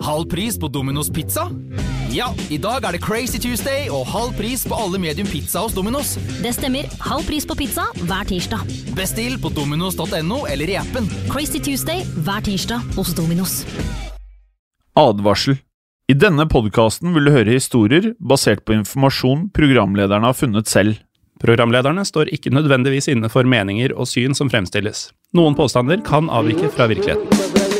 Halv pris på Domino's pizza? Ja, i dag er det Crazy Tuesday og halv pris på alle medium pizza hos Domino's. Det stemmer. Halv pris på pizza hver tirsdag. Bestill på dominos.no eller i appen. Crazy Tuesday hver tirsdag hos Dominos. Advarsel. I denne podkasten vil du høre historier basert på informasjon programlederne har funnet selv. Programlederne står ikke nødvendigvis inne for meninger og syn som fremstilles. Noen påstander kan avvike fra virkeligheten.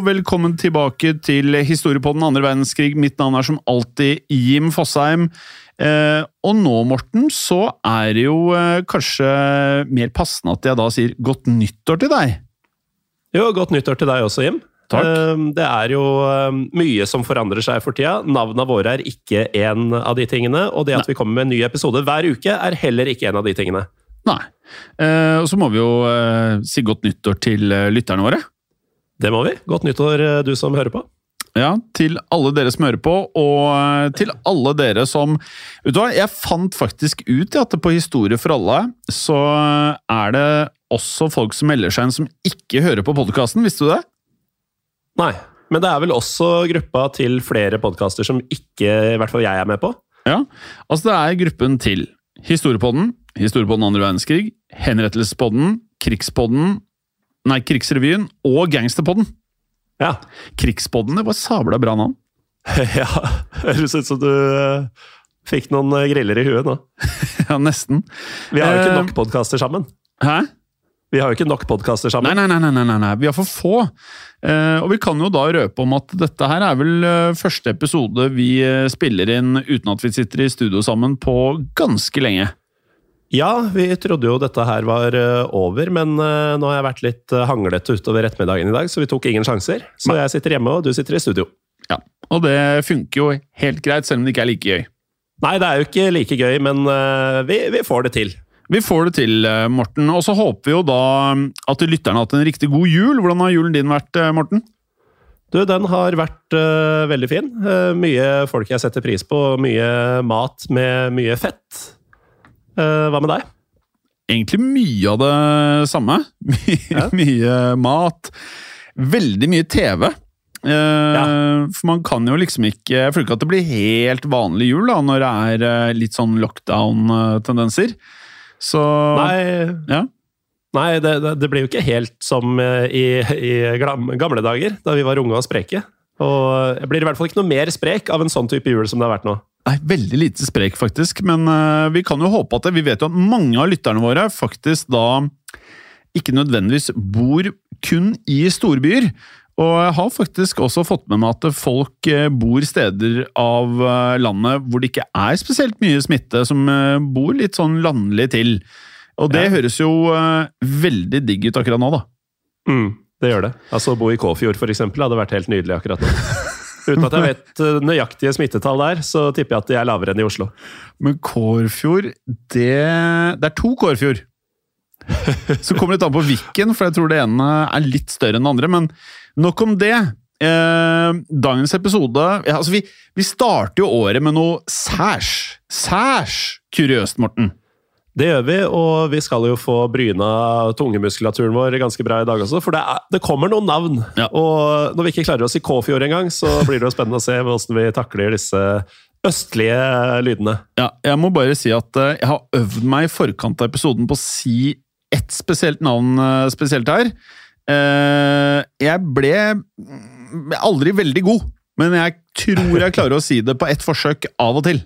Og velkommen tilbake til Historie på den andre verdenskrig. Mitt navn er som alltid Jim Fosheim. Eh, og nå, Morten, så er det jo eh, kanskje mer passende at jeg da sier godt nyttår til deg. Jo, godt nyttår til deg også, Jim. Takk. Eh, Det er jo eh, mye som forandrer seg for tida. Navnene våre er ikke en av de tingene, og det at vi kommer med en ny episode hver uke, er heller ikke en av de tingene. Nei. Eh, og så må vi jo si godt nyttår til lytterne våre. Det må vi. Godt nyttår, eh, du som hører på. Ja, til alle dere som hører på, og eh, til alle dere som Vet du hva, jeg fant faktisk ut at på Historie for alle så er det også folk som melder seg inn som ikke hører på podkasten. Visste du det? Nei. Men det er vel også gruppa til flere podkaster som ikke i hvert fall jeg er med på. Ja, altså det er gruppen til Historiepodden, Historiepodden andre verdenskrig, Henrettelsespodden, Krigspodden, nei, Krigsrevyen og Gangsterpodden. Ja. Krigspodden, det var sabla bra navn. ja. Høres ut som du eh, fikk noen eh, griller i huet nå. Ja, nesten. Vi har jo ikke Eh, nok podkaster sammen. Hæ? Vi har jo ikke nok podkaster sammen. Nei, nei, nei, nei, nei, nei, vi har for få. Eh, og vi kan jo da røpe om at dette her er vel første episode vi spiller inn uten at vi sitter i studio sammen på ganske lenge. Ja, vi trodde jo dette her var eh, over, men eh, nå har jeg vært litt eh, hanglete utover ettermiddagen i dag, så vi tok ingen sjanser. Så jeg sitter hjemme, og du sitter i studio. Ja, Og det funker jo helt greit, selv om det ikke er like gøy. Nei, det er jo ikke like gøy, men vi, vi får det til. Vi får det til, Morten. Og så håper vi jo da at lytterne har hatt en riktig god jul. Hvordan har julen din vært, Morten? Du, den har vært uh, veldig fin. Uh, mye folk jeg setter pris på, mye mat med mye fett. Eh, hva med deg? Egentlig mye av det samme. Mye, Ja. mye mat. Veldig mye TV. Eh, For man kan jo liksom ikke Jeg føler ikke at det blir helt vanlig jul da, når det er eh, litt sånn lockdown-tendenser. Så Nei, Ja. nei det, det, blir jo ikke helt som i, i gamle dager, da vi var unge og spreke. Og jeg blir i hvert fall ikke noe mer sprek av en sånn type jul som det har vært nå. Nei, Veldig lite sprek, faktisk. Men uh, vi kan jo håpe at det, vi vet jo at mange av lytterne våre faktisk da ikke nødvendigvis bor kun i storbyer. Og jeg har faktisk også fått med meg at folk eh, bor steder av eh, landet hvor det ikke er spesielt mye smitte, som bor litt sånn landlig til. Og det Ja. høres jo veldig digg ut akkurat nå, da. Mm, det gjør det. Altså, Å bo i Kåfjord for eksempel, hadde vært helt nydelig akkurat nå. Uten at jeg vet eh, nøyaktige smittetall der, så tipper jeg at de er lavere enn i Oslo. Men Kårfjord, det Det er to Kårfjord. Så kommer det litt an på hvilken, for jeg tror det ene er litt større enn det andre. Men nok om det. Eh, dagens episode ja, altså vi, vi starter jo året med noe særs, særs kuriøst, Morten. Det gjør vi, og vi skal jo få bryna tungemuskulaturen vår ganske bra i dag også, for det, er, det kommer noen navn. Ja. Og når vi ikke klarer å si Kåfjord engang, så blir det jo spennende å se hvordan vi takler disse østlige lydene. Ja, jeg må bare si at eh, jeg har øvd meg i forkant av episoden på å si ett spesielt navn eh, spesielt her. Eh, jeg ble mm, aldri veldig god, men jeg tror jeg klarer å si det på ett forsøk av og til.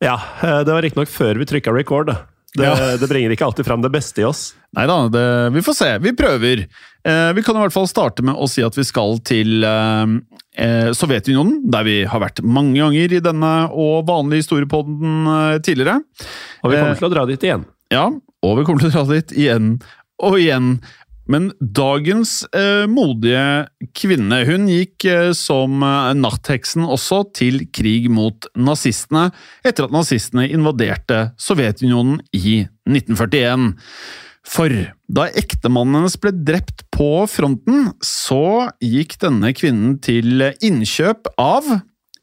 Ja, eh, det var riktignok før vi trykka record. Det, Ja. det bringer ikke alltid fram det beste i oss. Nei da, vi får se. Vi prøver. Eh, vi kan i hvert fall starte med å si at vi skal til eh, eh, Sovjetunionen, der vi har vært mange ganger i denne og vanlige historiepodden eh, tidligere. Og vi kommer Eh, til å dra dit igjen. Ja, og vi kommer til å dra dit igjen og igjen. Men dagens eh, modige kvinne, hun gikk eh, som eh, nattheksen også til krig mot nazistene, etter at nazistene invaderte Sovjetunionen i 1941. For da ektemannen hennes ble drept på fronten, så gikk denne kvinnen til innkjøp av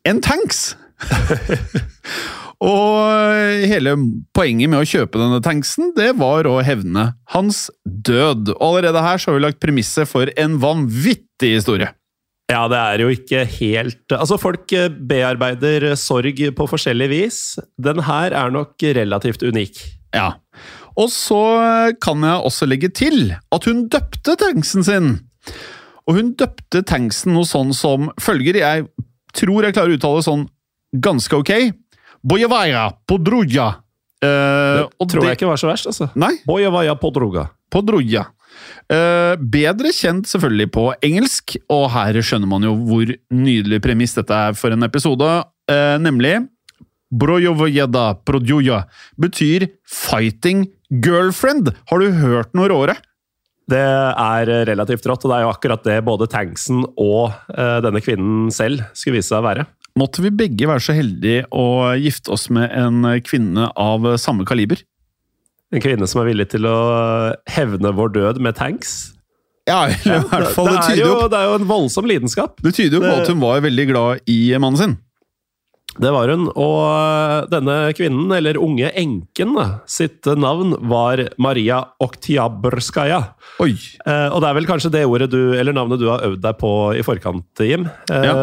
en tanks! Og hele poenget med å kjøpe denne tanksen, det var å hevne hans død. Og allerede her så har vi lagt premisset for en vanvittig historie. Ja, det er jo ikke helt Altså, folk eh, bearbeider sorg på forskjellig vis. Den her er nok relativt unik. Ja. Og så kan jeg også legge til at hun døpte tanksen sin. Og hun døpte tanksen noe sånn som følger. Jeg tror jeg klarer å uttale sånn ganske ok. Bojevaya podruja. Eh, Det tror jeg ikke var så verst, altså. Nei, Bojevaja podruga. Podruja. Uh, bedre kjent selvfølgelig på engelsk, og her skjønner man jo hvor nydelig premiss dette er for en episode, Uh, nemlig Brojovojeda prodjuja betyr fighting girlfriend. Har du hørt noe råere? Det er relativt rått, og det er jo akkurat det både tanksen og uh, denne kvinnen selv skulle vise seg å være. Måtte vi begge være så heldige å gifte oss med en kvinne av samme kaliber? En kvinne som er villig til å hevne vår død med tanks. Ja, i hvert fall. Det, det, er tyder jo, det er jo en voldsom lidenskap. det tyder jo på at hun var veldig glad i mannen sin. Det var hun, og eh, denne kvinnen, eller unge enken, sitt navn var Maria Oktiabrskaja. Oi. Eh, og det er vel kanskje det ordet du, eller navnet du har øvd deg på i forkant, Jim. Eh, Ja.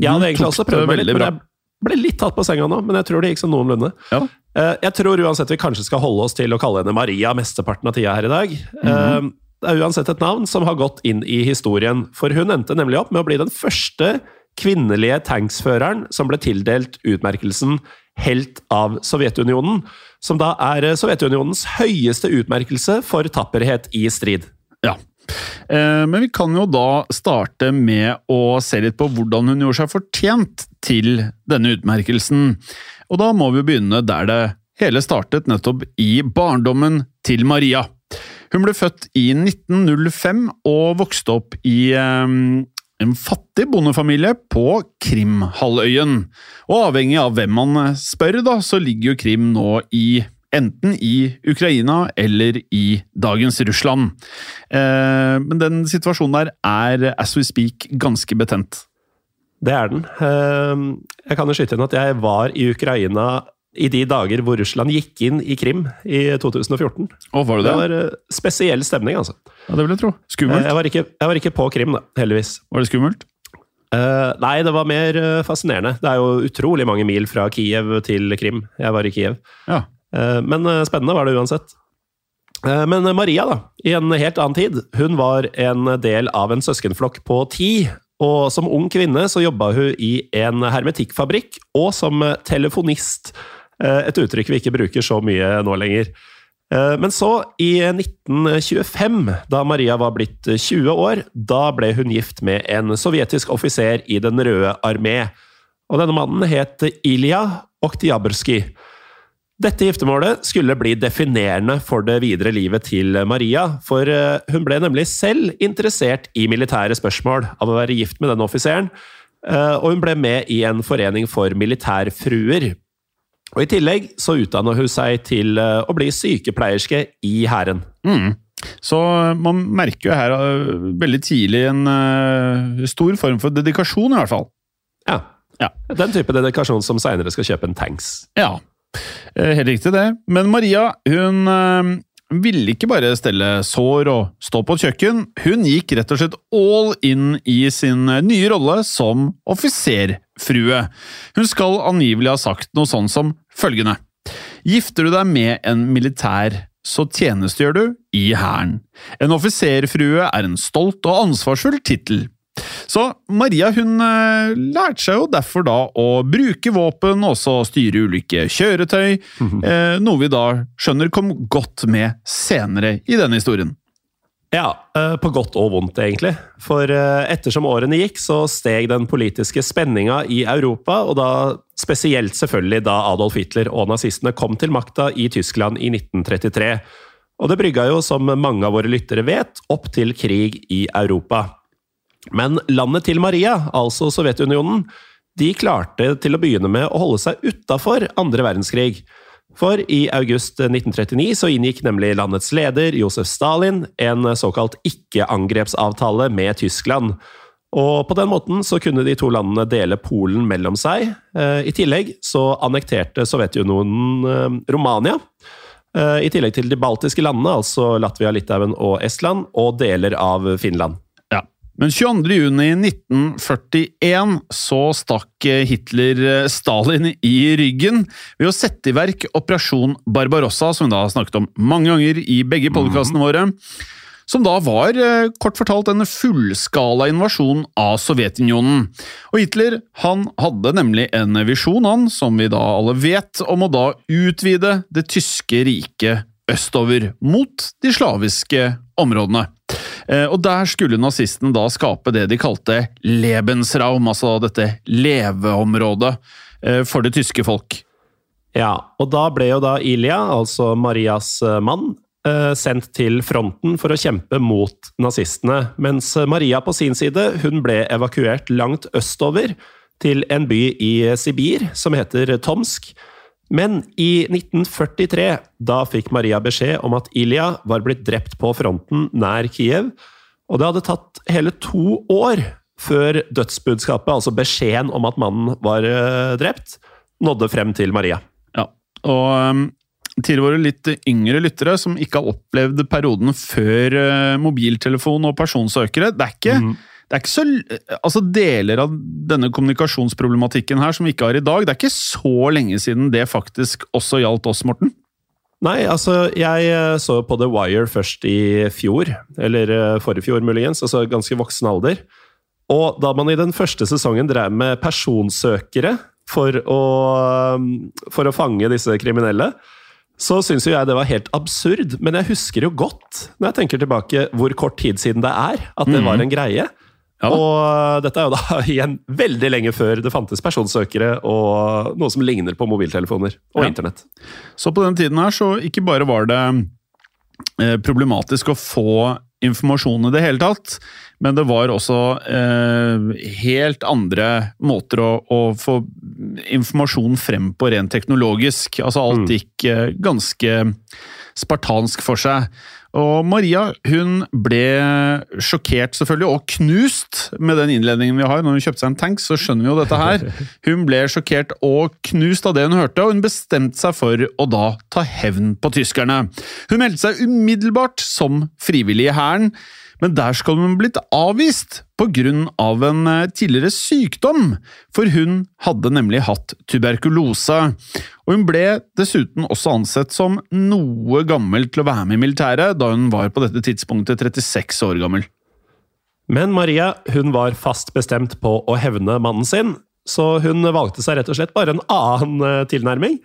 Jeg hadde egentlig også prøvd meg litt, men jeg ble litt tatt på senga nå. Men jeg tror det gikk sånn noenlunde. Ja. Eh, jeg tror uansett vi kanskje skal holde oss til å kalle henne Maria mesteparten av tida her i dag. Eh, det er uansett et navn som har gått inn i historien, for hun endte nemlig opp med å bli den første kvinnelige tanksføreren som ble tildelt utmerkelsen Helt av Sovjetunionen, som da er Sovjetunionens høyeste utmerkelse for tapperhet i strid. Ja. Eh, Men vi kan jo da starte med å se litt på hvordan hun gjorde seg fortjent til denne utmerkelsen. Og da må vi begynne der det hele startet, nettopp i barndommen til Maria. Hun ble født i 1905 og vokste opp i eh, en fattig bondefamilie på Krimhalvøyen. Og avhengig av hvem man spør, da, så ligger jo Krim nå i enten i Ukraina eller i dagens Russland. Eh, men den situasjonen der er, as we speak, ganske betent. Det er den. Eh, Jeg kan jo skyte inn at jeg var i Ukraina i de dager hvor Russland gikk inn i Krim i 2014. Og var det Det det? var eh, spesiell stemning, altså. Ja, det vil jeg tro. Eh, Skummelt? Jeg var ikke, jeg var ikke på Krim, da, heldigvis. Var det skummelt? Uh, nei, det var mer eh, fascinerende. Det er jo utrolig mange mil fra Kiev til Krim. Jeg var i Kiev. Ja. Uh, men eh, spennende var det uansett. Uh, men Maria, da, i en helt annen tid, hun var en del av en søskenflokk på ti. Og som ung kvinne så jobba hun i en hermetikkfabrikk, og som eh, telefonist. Eh, Et uttrykk vi ikke bruker så mye nå lenger. Eh, Men så, i 1925, da Maria var blitt 20 år, da ble hun gift med en sovjetisk offiser i Den røde armé. Og denne mannen het Ilja Oktjabrskij. Dette giftermålet skulle bli definerende for det videre livet til Maria, for eh, hun ble nemlig selv interessert i militære spørsmål av å være gift med denne offiseren, eh, og hun ble med i en forening for militærfruer. Og I tillegg så utdanna hun seg til eh, å bli sykepleierske i Hæren. Mm. Så man merker jo her øh, veldig tidlig en stor form for dedikasjon, i hvert fall. Ja. Ja. Den type dedikasjon som seinere skal kjøpe en tanks. Ja, eh, helt riktig det. Men Maria, hun ville ikke bare stelle sår og stå på et kjøkken. Hun gikk rett og slett all in i sin nye rolle som offiserfrue. Hun skal angivelig ha sagt noe sånn som følgende. Gifter du deg med en militær så tjenestegjør du i hæren. En offiserfrue er en stolt og ansvarsfull tittel. Så Maria hun eh, lærte seg jo derfor da å bruke våpen og også styre ulike kjøretøy, eh, noe vi da skjønner kom godt med senere i denne historien. Ja, eh, på godt og vondt, egentlig. For eh, ettersom årene gikk, så steg den politiske spenninga i Europa, og da spesielt selvfølgelig da Adolf Hitler og nazistene kom til makta i Tyskland i 1933. Og det brygga jo, som mange av våre lyttere vet, opp til krig i Europa. Men landet til Maria, altså Sovjetunionen, de klarte til å begynne med å holde seg utafor andre verdenskrig. For i august 1939 så inngikk nemlig landets leder, Josef Stalin, en såkalt ikke-angrepsavtale med Tyskland. Og på den måten så kunne de to landene dele Polen mellom seg. Eh, I tillegg så annekterte Sovjetunionen eh, Romania. eh, I tillegg til de baltiske landene, altså Latvia, Litauen og Estland, og deler av Finland. Men 22. juni 1941 så stakk Hitler eh, Stalin i ryggen ved å sette i verk Operasjon Barbarossa, som vi da har snakket om mange ganger i begge podkastene våre. Som da var, eh, kort fortalt, en fullskala invasjon av Sovjetunionen. Og Hitler han hadde nemlig en visjon, han, som vi da alle vet, om å da utvide det tyske riket østover, mot de slaviske områdene. Eh, Og der skulle nazisten da skape det de kalte Lebensraum, altså dette leveområdet eh, for det tyske folk. Ja, og da ble jo da Ilja, altså Marias eh, mann, sendt til fronten for å kjempe mot nazistene, mens Maria på sin side hun ble evakuert langt østover til en by i Sibir som heter Tomsk. Men i 1943 da fikk Maria beskjed om at Ilja var blitt drept på fronten nær Kiev, og det hadde tatt hele to år før dødsbudskapet, altså beskjeden om at mannen var eh, drept, nådde frem til Maria. Ja, og um, til våre litt yngre lyttere som ikke har opplevd perioden før uh, mobiltelefon og personsøkere, det er ikke, det er ikke så Altså, deler av denne kommunikasjonsproblematikken her som vi ikke har i dag, det er ikke så lenge siden det faktisk også gjaldt oss, Morten. Nei, altså, jeg eh, så på The Wire først i fjor, eller eh, forrige fjor muligens, altså ganske voksen alder. Og da man i den første sesongen drev med personsøkere for å, eh, for å fange disse kriminelle, så syns jo jeg det var helt absurd. Men jeg husker jo godt, når jeg tenker tilbake, hvor kort tid siden det er at det var en greie. Ja. Og dette er jo da igjen veldig lenge før det fantes personsøkere og noe som ligner på mobiltelefoner og Ja. internett. Så på den tiden her, så ikke bare var det eh, problematisk å få informasjon i det hele tatt, men det var også eh, helt andre måter å, å få informasjon frem på rent teknologisk. Altså alt gikk eh, ganske spartansk for seg. Og Maria hun ble sjokkert selvfølgelig, og knust med den innledningen vi har. Når hun kjøpte seg en tank, så skjønner vi jo dette her. Hun ble sjokkert og knust av det hun hørte, og hun bestemte seg for å da ta hevn på tyskerne. Hun meldte seg umiddelbart som frivillig i hæren, men der skal hun blitt avvist grunn av en eh, tidligere sykdom, for hun hadde nemlig hatt tuberkulose. Og hun ble dessuten også ansett som noe gammel til å være med i militæret, da hun var på dette tidspunktet 36 år gammel. Men Maria hun var fast bestemt på å hevne mannen sin, så hun valgte seg rett og slett bare en annen eh, tilnærming.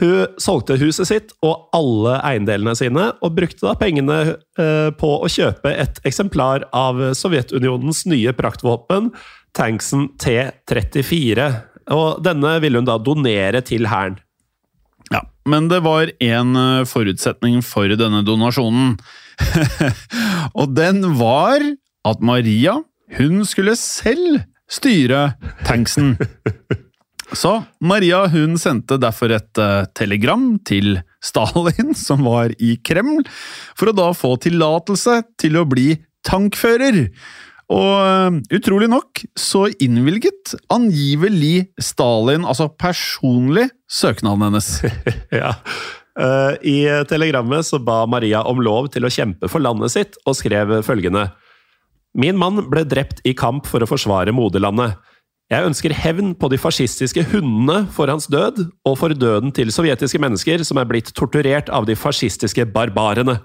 Hun solgte huset sitt og alle eiendelene sine, og brukte da pengene eh, på å kjøpe et eksemplar av Sovjetunionens nye praktvåpen, tanksen T-34. Og denne ville hun da donere til hæren. Men det var en eh, forutsetning for denne donasjonen. og den var at Maria, hun skulle selv styre tanksen. Så Maria hun sendte derfor et eh, telegram til Stalin, som var i Kreml, for å da få tillatelse til å bli tankfører. Og eh, utrolig nok så innvilget angivelig Stalin, altså personlig, søknaden hennes. Ja. Eh, I telegrammet så ba Maria om lov til å kjempe for landet sitt, og skrev følgende. Min mann ble drept i kamp for å forsvare moderlandet. Jeg ønsker hevn på de fascistiske hundene for hans død, og for døden til sovjetiske mennesker som er blitt torturert av de fascistiske barbarene.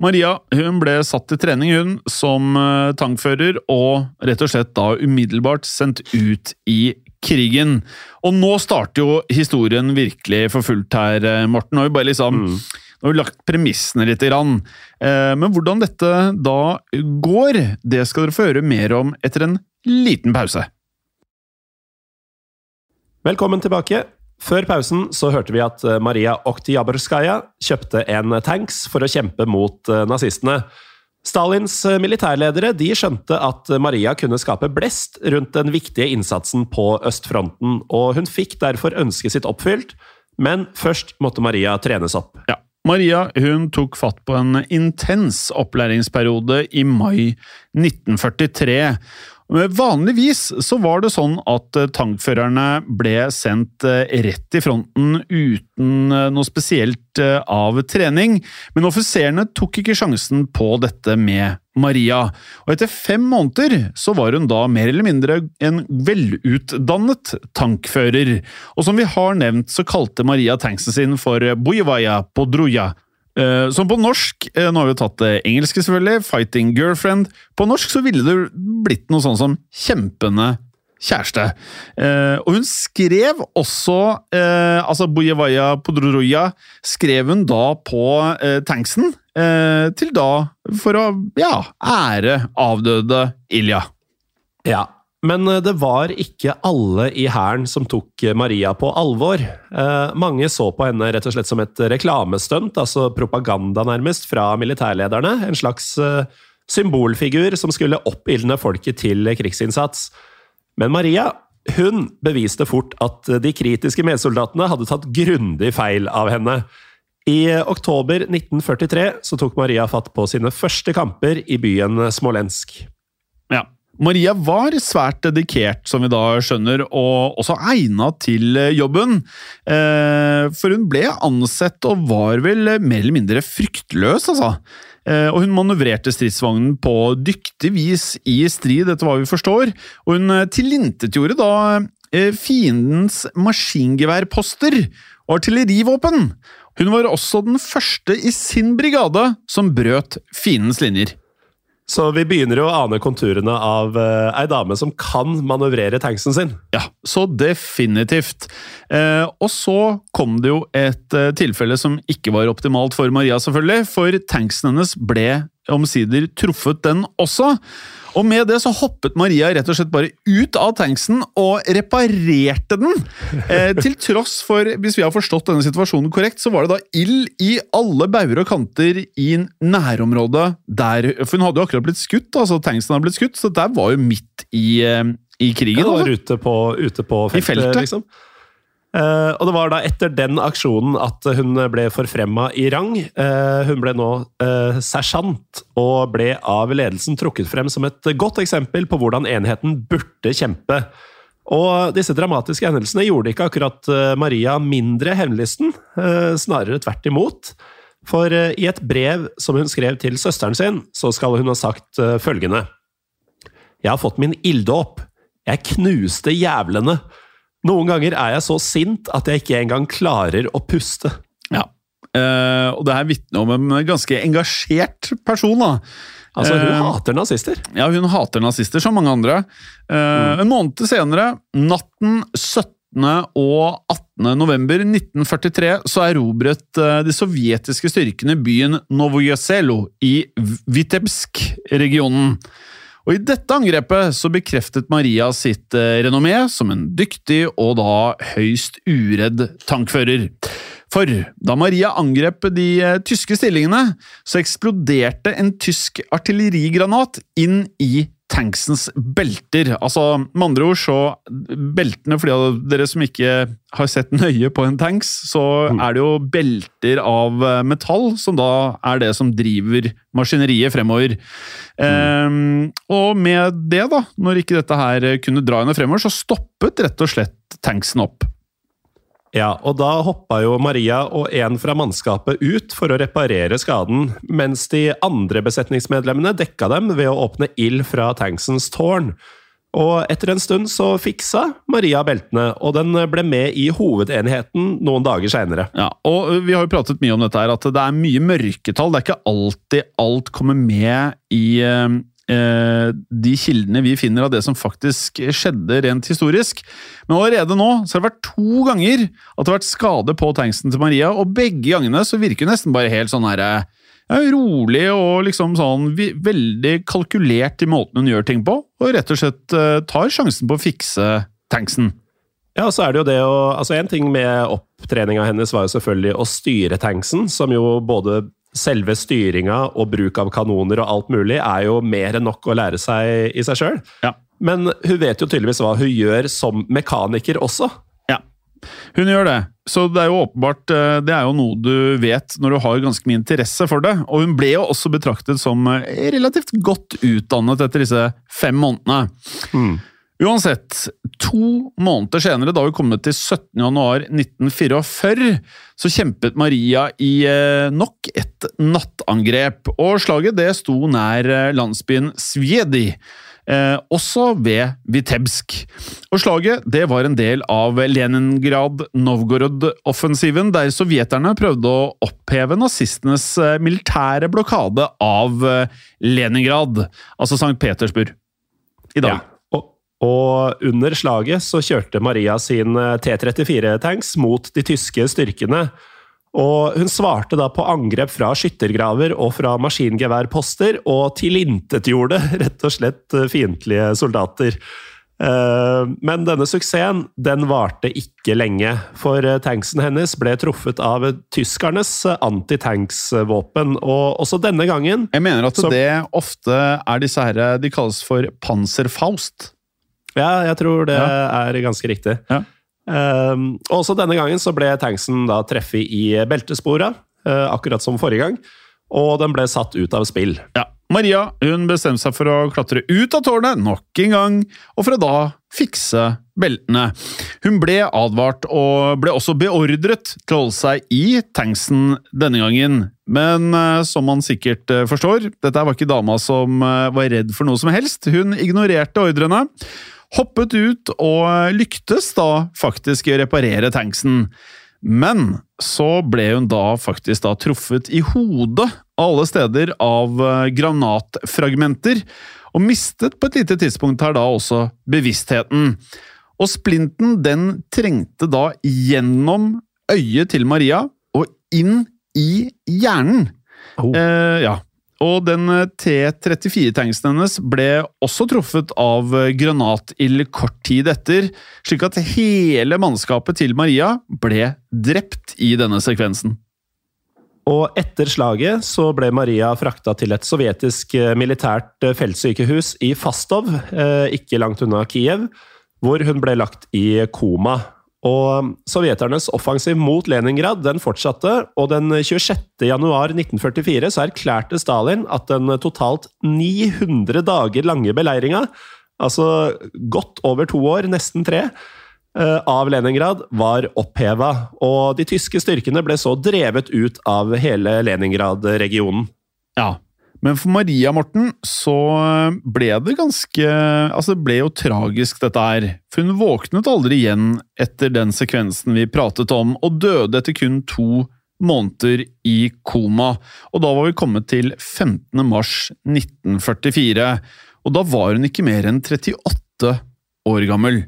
Maria hun ble satt til trening hun som eh, tankfører, og rett og slett da umiddelbart sendt ut i krigen. Og nå starter jo historien virkelig for fullt her, eh, Morten. Nå har vi bare liksom nå har vi lagt premissene litt. Grann. Eh, Men hvordan dette da går, det skal dere få høre mer om etter en liten pause. Velkommen tilbake. Før pausen så hørte vi at eh, Maria Oktyabrskaja kjøpte en tanks for å kjempe mot eh, nazistene. Stalins eh, militærledere de skjønte at Maria kunne skape blest rundt den viktige innsatsen på østfronten, og hun fikk derfor ønsket sitt oppfylt, men først måtte Maria trenes opp. Ja. Maria hun tok fatt på en intens opplæringsperiode i mai 1943. Vanligvis så var det sånn at eh, tankførerne ble sendt eh, rett i fronten uten eh, noe spesielt av trening, men offiserene tok ikke sjansen på dette med Maria. Og etter fem måneder så var hun da mer eller mindre en velutdannet tankfører. Og som vi har nevnt, så kalte Maria tanksen sin for Bujevaja Podruja. Eh, som på norsk, eh, nå har vi tatt det engelske selvfølgelig, Fighting Girlfriend. På norsk så ville det blitt noe sånn som Kjempende kjæreste. Eh, og hun skrev også Altså Bujevaya Podruja skrev hun da på tanksen, til da for å ja, ære avdøde Ilja. Ja, men eh, det var ikke alle i hæren som tok eh, Maria på alvor. Eh, mange så på henne rett og slett som et reklamestunt, altså propaganda nærmest, fra militærlederne. En slags symbolfigur som skulle oppildne folket til krigsinnsats. Men Maria hun beviste fort at de kritiske medsoldatene hadde tatt grundig feil av henne. I oktober 1943 så tok Maria fatt på sine første kamper i byen Smolensk. Ja. Maria var svært dedikert, som vi da skjønner, og også egna til jobben. Eh, For hun ble ansett og var vel mer eller mindre fryktløs, altså. Eh, Og hun manøvrerte stridsvognen på dyktig vis i strid, etter hva vi forstår. Og hun eh, tilintetgjorde da eh, fiendens maskingeværposter og artillerivåpen. Hun var også den første i sin brigade som brøt fiendens linjer. Så vi begynner jo å ane konturene av uh, ei dame som kan manøvrere tanksen sin. Ja, så definitivt. Eh, og så kom det jo et eh, tilfelle som ikke var optimalt for Maria, selvfølgelig, for tanksen hennes ble omsider truffet, den også. Og med det så hoppet Maria rett og slett bare ut av tanksen og reparerte den! Eh, til tross for, hvis vi har forstått denne situasjonen korrekt, så var det da ild i alle bauger og kanter i nærområdet der For hun hadde jo akkurat blitt skutt, altså tanksen hadde blitt skutt, så der var jo midt i, eh, i krigen. Ja, det var altså. ute på, ute på feltet, feltet. liksom. Eh, og det var da etter den aksjonen at hun ble forfremma i rang. Uh, hun ble nå uh, sersjant, og ble av ledelsen trukket frem som et godt eksempel på hvordan enheten burde kjempe. Og disse dramatiske hendelsene gjorde ikke akkurat Maria mindre hevnlysten, snarere tvert imot. For i et brev som hun skrev til søsteren sin, så skal hun ha sagt følgende Jeg har fått min ilddåp. Jeg knuste jævlene. Noen ganger er jeg så sint at jeg ikke engang klarer å puste. Ja. Eh, og det her vitner om en ganske engasjert person, da. Altså, hun Eh, hater nazister. Ja, hun hater nazister, som mange andre. Eh, En måned senere, natten 17. og 18. november 1943, så erobret de sovjetiske styrkene byen Novojaselo i Vitebsk-regionen. Og I dette angrepet så bekreftet Maria sitt eh, renommé som en dyktig og da høyst uredd tankfører. For da Maria angrep de eh, tyske stillingene, så eksploderte en tysk artillerigranat inn i tanksens belter. Altså, med andre ord så Beltene, for de av dere som ikke har sett nøye på en tanks, så er det jo belter av eh, metall som da er det som driver maskineriet fremover. Ehm, og med det, da, når ikke dette her kunne dra henne fremover, så stoppet rett og slett tanksen opp. Ja, og da hoppa jo Maria og en fra mannskapet ut for å reparere skaden, mens de andre besetningsmedlemmene dekka dem ved å åpne ild fra tanksens tårn. Og etter en stund så fiksa Maria beltene, og den ble med i hovedenheten noen dager seinere. Ja, og Vi har jo pratet mye om dette her, at det er mye mørketall. Det er ikke alltid alt kommer med i eh, de kildene vi finner av det som faktisk skjedde rent historisk. Men allerede nå så har det vært to ganger at det har vært skade på tanksen til Maria, og begge gangene så virker hun nesten bare helt sånn herre ja, rolig og liksom sånn veldig kalkulert i måten hun gjør ting på, og rett og slett eh, tar sjansen på å fikse tanksen. Ja, og så er det jo det å Altså, en ting med opptreninga hennes var jo selvfølgelig å styre tanksen, som jo både selve styringa og bruk av kanoner og alt mulig er jo mer enn nok å lære seg i seg sjøl. Ja. Men hun vet jo tydeligvis hva hun gjør som mekaniker også. Ja, hun gjør det. Så det er jo åpenbart eh, Det er jo noe du vet når du har ganske mye interesse for det. Og hun ble jo også betraktet som eh, relativt godt utdannet etter disse fem månedene. Uansett, to måneder senere, da vi kom til 17.1.1944, så kjempet Maria i eh, nok et nattangrep. Og slaget det sto nær eh, landsbyen Svedi. Eh, også ved Vitebsk. Og slaget det var en del av Leningrad-Novgorod-offensiven, der sovjeterne prøvde å oppheve nazistenes eh, militære blokade av Leningrad, altså St. Petersburg, i dag. Ja. Og, under slaget så kjørte Maria sin eh, T-34-tanks mot de tyske styrkene. Og hun svarte da på angrep fra skyttergraver og fra maskingeværposter, og tilintetgjorde rett og slett eh, fiendtlige soldater. Eh, Men denne suksessen den varte ikke lenge, for tanksen hennes ble truffet av tyskernes antitanksvåpen. Og også denne gangen Jeg mener at det ofte er disse herre de kalles for Panzerfaust. Ja, jeg tror det Ja. er ganske riktig. Ja. Um, også denne gangen så ble tanksen da treffet i beltespora, uh, akkurat som forrige gang, og den ble satt ut av spill. Ja. Maria hun bestemte seg for å klatre ut av tårnet nok en gang, og for å da fikse beltene. Hun ble advart og ble også beordret til å holde seg i tanksen denne gangen. Men eh, som man sikkert eh, forstår, dette var ikke dama som eh, var redd for noe som helst. Hun ignorerte ordrene, hoppet ut og lyktes da faktisk i å reparere tanksen. Men så ble hun da faktisk da truffet i hodet alle steder av eh, granatfragmenter, og mistet på et lite tidspunkt her da også bevisstheten. Og splinten den trengte da gjennom øyet til Maria og inn i hjernen. Oh. Eh, ja. Og den eh, T-34-tanksen hennes ble også truffet av eh, granatild kort tid etter, slik at hele mannskapet til Maria ble drept i denne sekvensen. Og etter slaget så ble Maria frakta til et sovjetisk eh, militært eh, feltsykehus i Fastov, ikke langt unna Kiev, hvor hun ble lagt i koma. Og Sovjeternes offensiv mot Leningrad den fortsatte, og den 26. januar 1944 så erklærte Stalin at den totalt 900 dager lange beleiringa, altså godt over to år, nesten tre, eh, av Leningrad var oppheva, og de tyske styrkene ble så drevet ut av hele Leningrad-regionen. Ja, men for Maria, Morten, så ble det ganske Altså, det ble jo tragisk, dette her. For hun våknet aldri igjen etter den sekvensen vi pratet om, og døde etter kun to måneder i koma. Og da var vi kommet til 15. mars 1944. Og da var hun ikke mer enn 38 år gammel.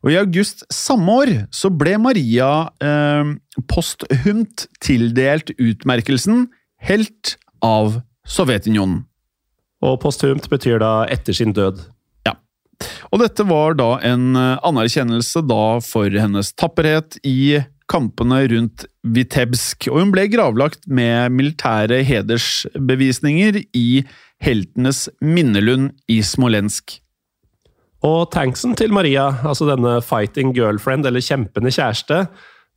Og i august samme år så ble Maria eh, posthumt tildelt utmerkelsen Helt av Sovjetunionen. Og posthumt betyr da etter sin død. Ja. Og dette var da en eh, anerkjennelse da for hennes tapperhet i kampene rundt Vitebsk, og hun ble gravlagt med militære hedersbevisninger i heltenes minnelund i Smolensk. Og tanksen til Maria, altså denne fighting girlfriend, eller kjempende kjæreste,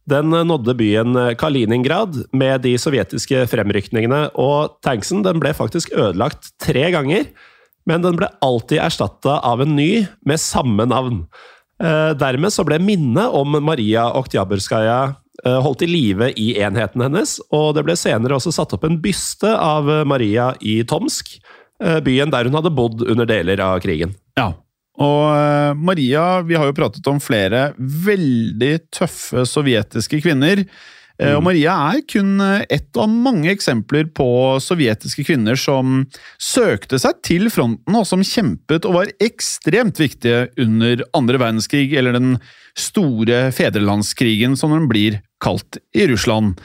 den nådde byen Kaliningrad med de sovjetiske fremrykningene, og tanksen ble faktisk ødelagt tre ganger, men den ble alltid erstatta av en ny med samme navn. Eh, Dermed ble minnet om Maria Oktjabrskaja eh, holdt i live i enheten hennes, og det ble senere også satt opp en byste av Maria i Tomsk, eh, byen der hun hadde bodd under deler av krigen. Ja, Og eh, Maria, vi har jo pratet om flere veldig tøffe sovjetiske kvinner. Eh, Og Maria er kun eh, ett av mange eksempler på sovjetiske kvinner som søkte seg til fronten, og som kjempet og var ekstremt viktige under andre verdenskrig, eller den store fedrelandskrigen, som den blir kalt i Russland.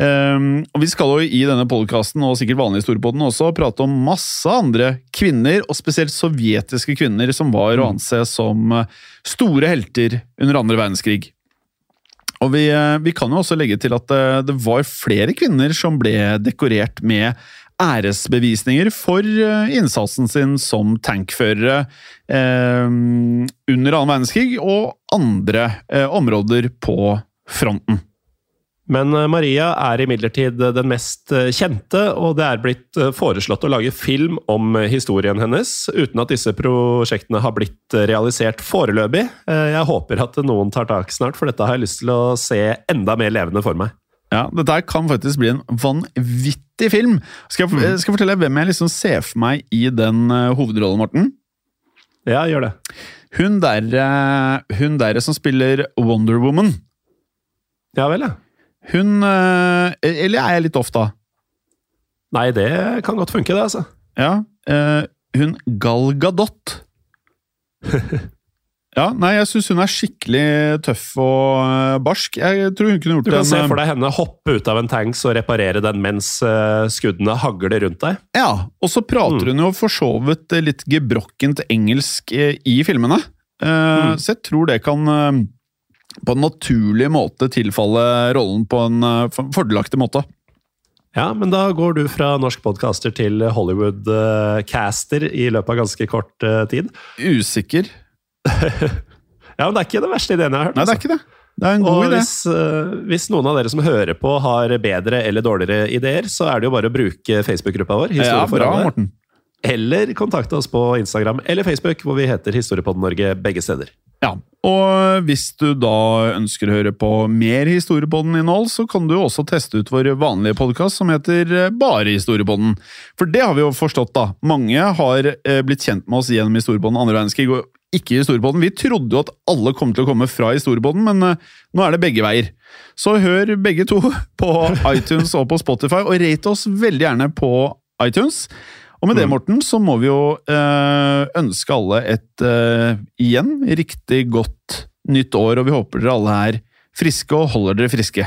Um, og Vi skal jo i denne podkasten og sikkert vanlig historiepodden også prate om masse andre kvinner, og spesielt sovjetiske kvinner, som var å anse som eh, store helter under andre verdenskrig. Og vi, eh, vi kan jo også legge til at det, det var flere kvinner som ble dekorert med æresbevisninger for eh, innsatsen sin som tankførere eh, under annen verdenskrig og andre eh, områder på fronten. Men eh, Maria er imidlertid den mest eh, kjente, og det er blitt eh, foreslått å lage film om historien hennes, uten at disse prosjektene har blitt realisert foreløpig. Jeg håper at noen tar tak snart, for dette har jeg lyst til å se enda mer levende for meg. Ja, Dette kan faktisk bli en vanvittig film. Skal jeg, Mm. skal jeg fortelle hvem jeg liksom ser for meg i den hovedrollen, Morten? Ja, gjør det. Hun der, eh, hun der som spiller Wonder Woman. Ja vel, ja. Hun eh, Eller er jeg litt off, da? Nei, det kan godt funke, det, altså. Ja. eh, hun Gal Gadot. Ja, nei, jeg syns hun er skikkelig tøff og eh, barsk. Jeg tror hun kunne gjort det. Du kan en se for deg henne hoppe ut av en tanks og reparere den mens skuddene hagler rundt deg. Ja, og så prater Mm. hun jo for så vidt litt gebrokkent engelsk i filmene. Mm. Så jeg tror det kan på en naturlig måte tilfalle rollen på en eh, fordelaktig måte. Ja, men da går du fra norsk podcaster til Hollywood-caster i løpet av ganske kort eh, tid. Usikker. Ja, men det er ikke den verste ideen jeg har hørt. Nei, det er altså. ikke det. Det er en god Og idé. hvis, eh, hvis noen av dere som hører på har bedre eller dårligere ideer, så er det jo bare å bruke Facebook-gruppa vår. Ja, bra. Morten. Eller kontakte oss på Instagram eller Facebook, hvor vi heter Historiepodden Norge begge steder. Ja, og hvis du da ønsker å høre på mer Historiepodden-innhold, så kan du også teste ut vår vanlige podkast som heter eh, Bare Historiepodden. For det har vi jo forstått, da. Mange har eh, blitt kjent med oss gjennom Historiepodden andre verdenskrig, og ikke Historiepodden. Vi trodde jo at alle kom til å komme fra Historiepodden, men eh, nå er det begge veier. Så hør begge to på iTunes og på Spotify, og rate oss veldig gjerne på iTunes. Og med det, Morten, så må vi jo eh, ønske alle et eh, igjen riktig godt nytt år, og vi håper dere alle er friske og holder dere friske.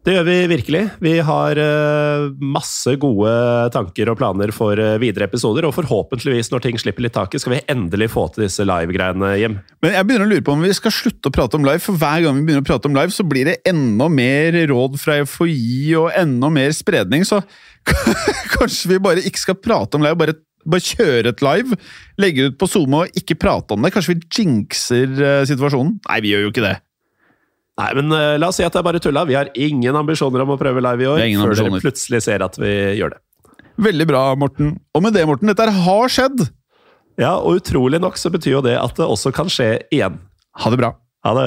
Det gjør vi virkelig. Vi har eh, masse gode tanker og planer for eh, videre episoder, og forhåpentligvis, når ting slipper litt taket, skal vi endelig få til disse live-greiene hjem. Men jeg begynner å lure på om vi skal slutte å prate om live, for hver gang vi begynner å prate om live, så blir det enda mer råd fra FHI og enda mer spredning, så kanskje vi bare ikke skal prate om live, bare, bare kjøre et live, legge ut på Zoom og ikke prate om det. Kanskje vi jinxer eh, situasjonen? Nei, vi gjør jo ikke det. Nei, men uh, la oss si at det er bare tulla. Vi har ingen ambisjoner om å prøve live i år, før dere plutselig ser at vi gjør det. Veldig bra, Morten. Og med det, Morten, dette har skjedd. Ja, og utrolig nok så betyr jo det at det også kan skje igjen. Ha det bra. Ha det.